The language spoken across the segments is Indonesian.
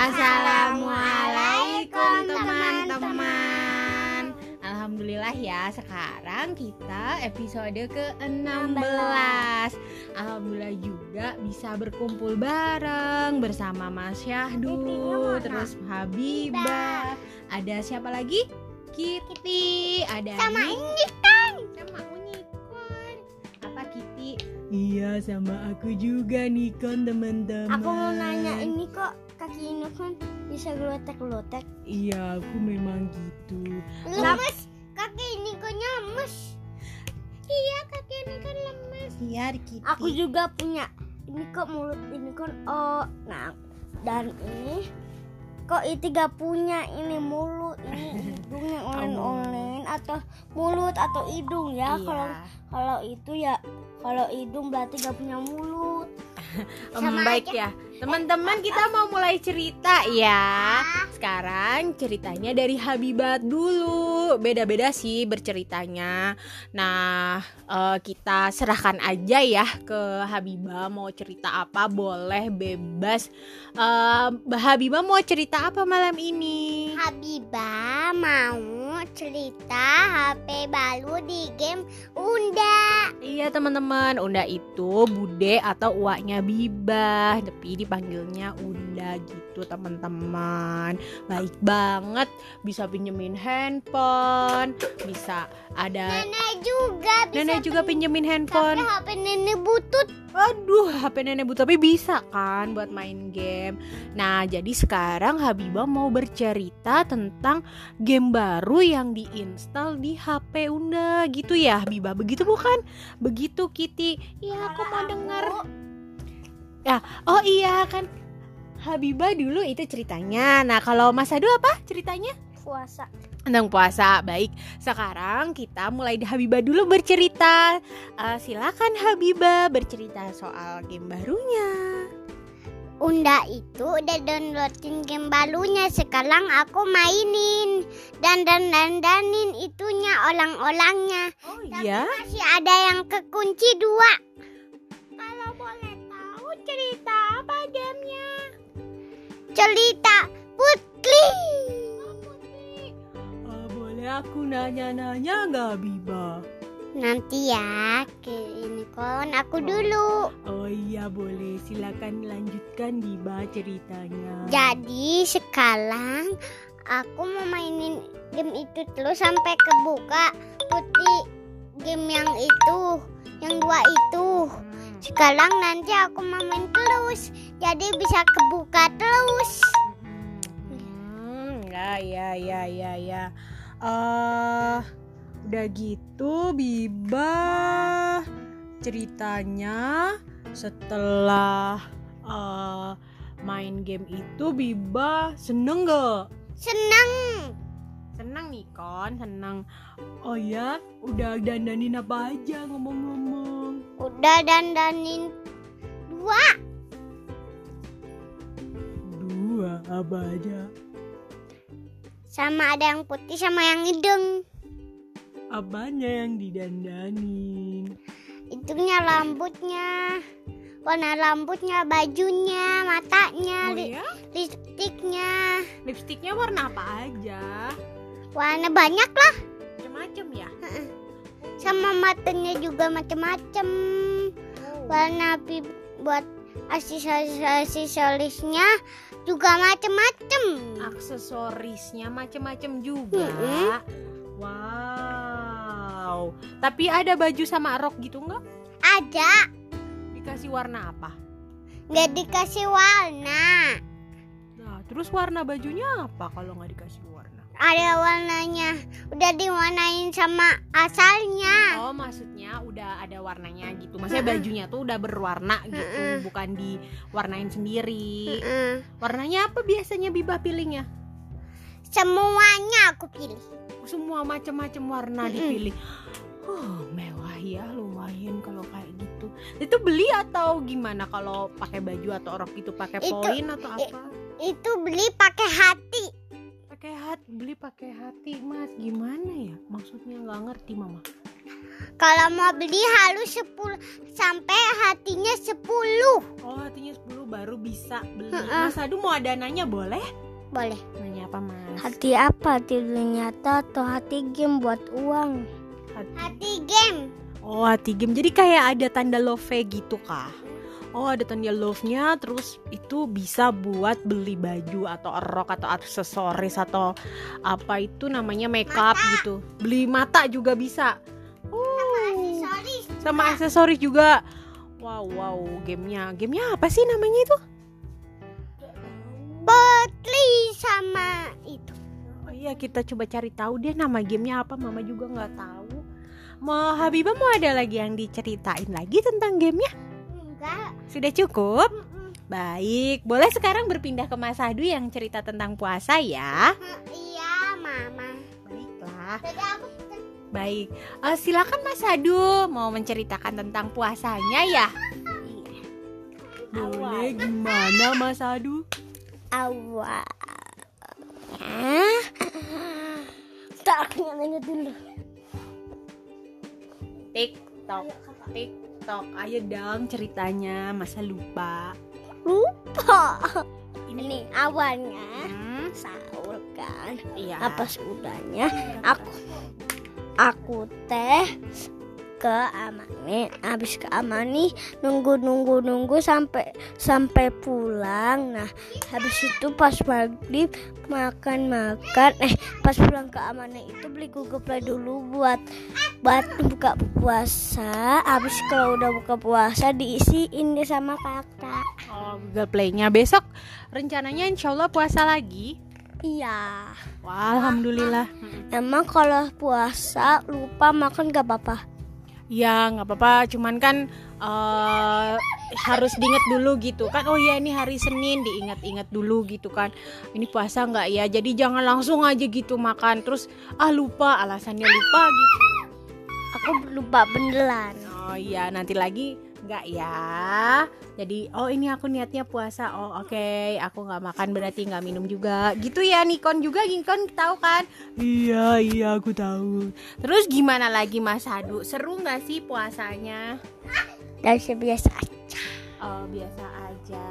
Assalamualaikum teman-teman. Alhamdulillah ya sekarang kita episode ke-16 Alhamdulillah juga bisa berkumpul bareng bersama Mas Syahdu Terus Habibah Ada siapa lagi? Kitty Ada Sama kan sama unicorn. Apa Kitty? Iya sama aku juga Nikon teman-teman. Aku mau nanya ini kok ini kan bisa gelotek-gelotek. Iya aku memang gitu. Lemes. Kaki ini kok nyames Iya kaki ini kan lemes. Iya Kitty Aku juga punya. Ini kok mulut ini kan oh Nah dan ini Kok itu gak punya ini mulut Ini hidung yang olen-olen Atau mulut atau hidung ya. Iya. Kalau kalau itu ya Kalau hidung berarti gak punya mulut sama baik ya. Teman-teman kita mau mulai cerita ya. Sekarang ceritanya dari Habibat dulu. Beda-beda sih berceritanya. Nah eh, kita serahkan aja ya ke Habibah mau cerita apa? Boleh bebas. Eh, Habibah mau cerita apa malam ini Habibah mau cerita HP baru di game Unda. Iya teman-teman, Unda itu bude atau uaknya Bibah, tapi dipanggilnya Unda gitu teman-teman. Baik banget, bisa pinjemin handphone, bisa ada Nenek juga nenek juga pinjemin tapi handphone. HP nenek butut. Aduh, HP nenek bu tapi bisa kan buat main game. Nah, jadi sekarang Habibah mau bercerita tentang game baru yang diinstal di HP Unda gitu ya, Habibah. Begitu bukan? Begitu Kitty. Iya, aku mau dengar. Oh iya kan Habibah dulu itu ceritanya. Nah, kalau Mas Adu apa ceritanya? Puasa. Tentang puasa. Baik, sekarang kita mulai di Habibah dulu bercerita. Eh, silakan Habibah bercerita soal game barunya. Unda itu udah downloadin game barunya. Sekarang aku mainin dan dan dan danin itunya orang-orangnya. Oh Tapi masih ada yang kekunci dua. Kalau boleh tahu cerita apa gamenya? Cerita Putri. Eh, boleh aku nanya-nanya nggak Habibah? Nanti ya, ke ini kon aku dulu. Oh iya boleh, silakan lanjutkan Biba ceritanya. Jadi sekarang aku mau mainin game itu terus sampai kebuka putih game yang itu, yang dua itu. Sekarang nanti aku mau main terus, jadi bisa kebuka terus. Hmm, ya ya ya ya ya. Eh, udah gitu Biba ceritanya setelah eh, main game itu Biba seneng gak? Seneng. Seneng nih kon, seneng. Oh ya, udah dandanin apa aja ngomong-ngomong? Udah dandanin dua. Dua apa aja? Sama ada yang putih sama yang hidung. Apanya yang didandanin? Itunya rambutnya. Warna rambutnya, bajunya, matanya, Oh li- ya? lipstiknya. Lipstiknya warna apa aja? Warna banyak lah. Macem-macem ya? Sama matanya juga macam-macam. Warna pi- buat aksesoris-aksesorisnya juga macam-macam. Aksesorisnya macem-macem juga. Mm-mm. Wow. Tapi ada baju sama rok gitu nggak? Ada, Dikasih warna apa? nggak dikasih warna. Nah, terus warna bajunya apa kalau nggak dikasih warna? Ada warnanya. Udah diwarnain sama asalnya. Oh, maksudnya udah ada warnanya gitu. Maksudnya bajunya tuh udah berwarna gitu, bukan diwarnain sendiri. Warnanya apa biasanya Bibah pilihnya? Semuanya aku pilih. Semua macam-macam warna dipilih. Oh, mewah ya, lumayan kalau kayak gitu. Itu beli atau gimana kalau pakai baju atau rok itu pakai poin atau apa? Itu beli pakai hati. Pakai hati, beli pakai hati, Mas. Gimana ya? Maksudnya nggak ngerti, Mama. Kalau mau beli harus 10 sampai hatinya 10 sepuluh. Oh, hatinya 10 baru bisa beli. Ha-ha. Mas Adu mau ada nanya boleh? Boleh. Nanya apa, Mas? Hati apa? Hati nyata atau hati game buat uang? Hati. Hati game. Oh, hati game. Jadi kayak ada tanda love gitu kah? Oh, ada tanda love-nya terus itu bisa buat beli baju atau rok atau aksesoris atau apa itu namanya makeup gitu. Beli mata juga bisa. Sama aksesoris juga. Wow, wow, gamenya. Gamenya apa sih namanya itu? Potli sama itu. Oh iya, kita coba cari tahu deh nama gamenya apa. Mama juga nggak tahu. Mau Habibah mau ada lagi yang diceritain lagi tentang gamenya? Enggak. Sudah cukup? Baik, boleh sekarang berpindah ke Mas Adu yang cerita tentang puasa ya. Iya, Mama. Baiklah. Jadi aku Baik, Eh, silakan Mas Adu mau menceritakan tentang puasanya ya. Boleh, gimana Mas Adu? awalnya tak aku ingat dulu TikTok, TikTok. Ayo dong ceritanya, masa lupa? lupa ini awalnya Hmm, sahur kan iya. apa sudahnya aku aku teh ke Amani. Habis ke Amani nunggu nunggu nunggu sampai sampai pulang. Nah habis itu pas maghrib makan makan. Eh pas pulang ke Amani itu beli Google Play dulu buat buat buka puasa. Habis kalau udah buka puasa diisiin deh sama kakak. Oh, Google Play-nya. Besok rencananya insya Allah puasa lagi. Iya Wah, alhamdulillah. emang kalau puasa lupa makan gak apa-apa Ya nggak apa-apa, cuman kan eh, harus diingat dulu gitu kan. Oh ya ini hari Senin diingat-ingat dulu gitu kan. Ini puasa nggak ya? Jadi jangan langsung aja gitu makan terus ah lupa alasannya lupa gitu. aku lupa beneran Oh iya nanti lagi nggak ya. Jadi oh ini aku niatnya puasa. Oh oke aku nggak makan berarti nggak minum juga. Gitu ya Nikon juga Nikon tahu kan? Iya iya aku tahu. Terus gimana lagi Mas Hadu? Seru nggak sih puasanya? dan sebiasa aja Oh biasa aja.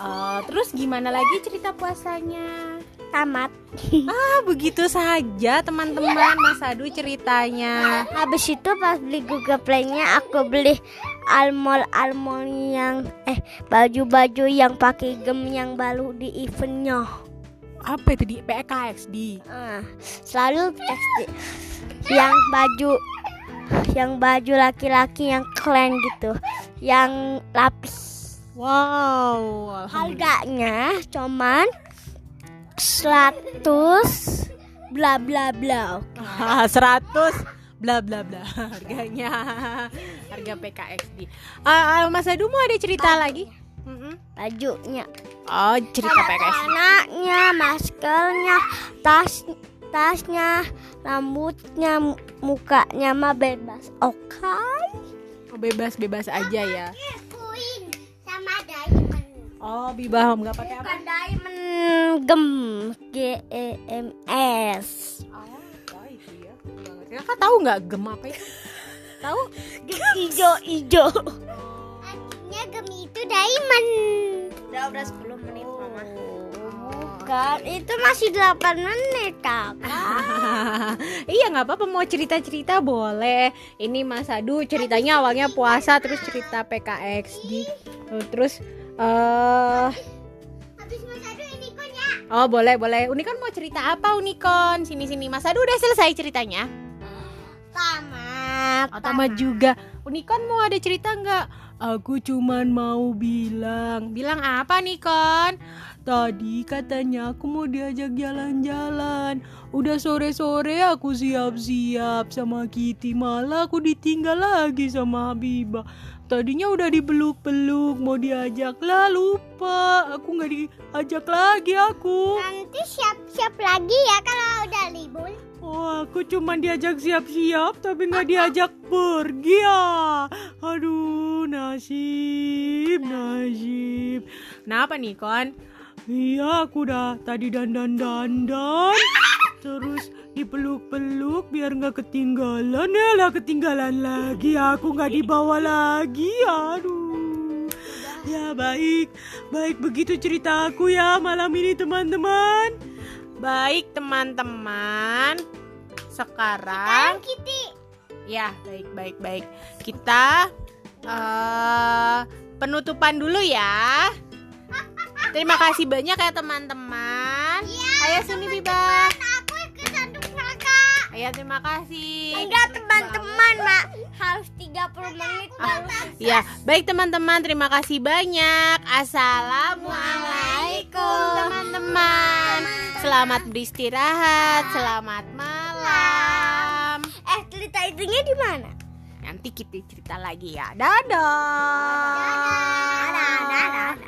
Eh, terus gimana lagi cerita puasanya? tamat Ah begitu saja teman-teman Mas Adu ceritanya. habis itu pas beli Google Play-nya aku beli almol almol yang eh baju-baju yang pakai gem yang baru di eventnya Apa itu di PKXD? Ah, selalu SD yang baju yang baju laki-laki yang keren gitu yang lapis Wow. harganya cuman 100 bla bla bla Ah, 100 bla bla bla harganya harga PKXD. Ah, ah, Mas Adu mau ada cerita lagi? Mm-mm. bajunya Oh cerita PKXD. anaknya maskernya tas tasnya rambutnya mu- mukanya mah bebas oke Oh, bebas bebas aja ya. Queen sama diamond Oh Bibah nggak pakai apa? bukan diamond gem G E M S Kakak tahu nggak gem apa itu? Tahu? gem ijo ijo artinya gem itu diamond udah udah 10 menit mama bukan itu masih 8 menit kakak iya nggak apa-apa mau cerita-cerita boleh. Ini Mas Adu ceritanya awalnya puasa terus cerita PKXD. Tuh, Terus eh habis mas Adu ini kan ya oh boleh boleh. Unikon mau cerita apa Unikon? Sini sini Mas Adu udah selesai ceritanya. Tamat Oh, juga. Unikon mau ada cerita nggak? Aku cuman mau bilang. Bilang apa Nikon? Tadi katanya aku mau diajak jalan-jalan. Udah sore-sore aku siap-siap sama Kitty. Malah aku ditinggal lagi sama Habibah. Tadinya udah dipeluk-peluk mau diajak lah lupa. Aku nggak diajak lagi aku. nanti siap-siap lagi ya kalau udah libur Oh, aku cuma diajak siap-siap tapi nggak diajak pergi ya. Aduh, nasib, nasib. Kenapa nih, Kon? Iya, aku udah tadi dandan-dandan. Terus dipeluk-peluk biar nggak ketinggalan ya lah ketinggalan lagi aku nggak dibawa lagi aduh Ya baik, baik begitu ceritaku ya malam ini teman-teman. Baik teman-teman, sekarang Kitty. ya baik baik baik kita eh penutupan dulu ya. Terima kasih banyak ya teman-teman. Ayo sini Biba. Ayo terima kasih. Enggak teman-teman, Mak. Harus 30 menit baru Ya, baik teman-teman, terima kasih banyak. Assalamualaikum teman-teman. Selamat beristirahat, selamat malam. Eh, cerita itunya di mana? Nanti kita cerita lagi ya. Dadah. Dadah, dadah, dadah.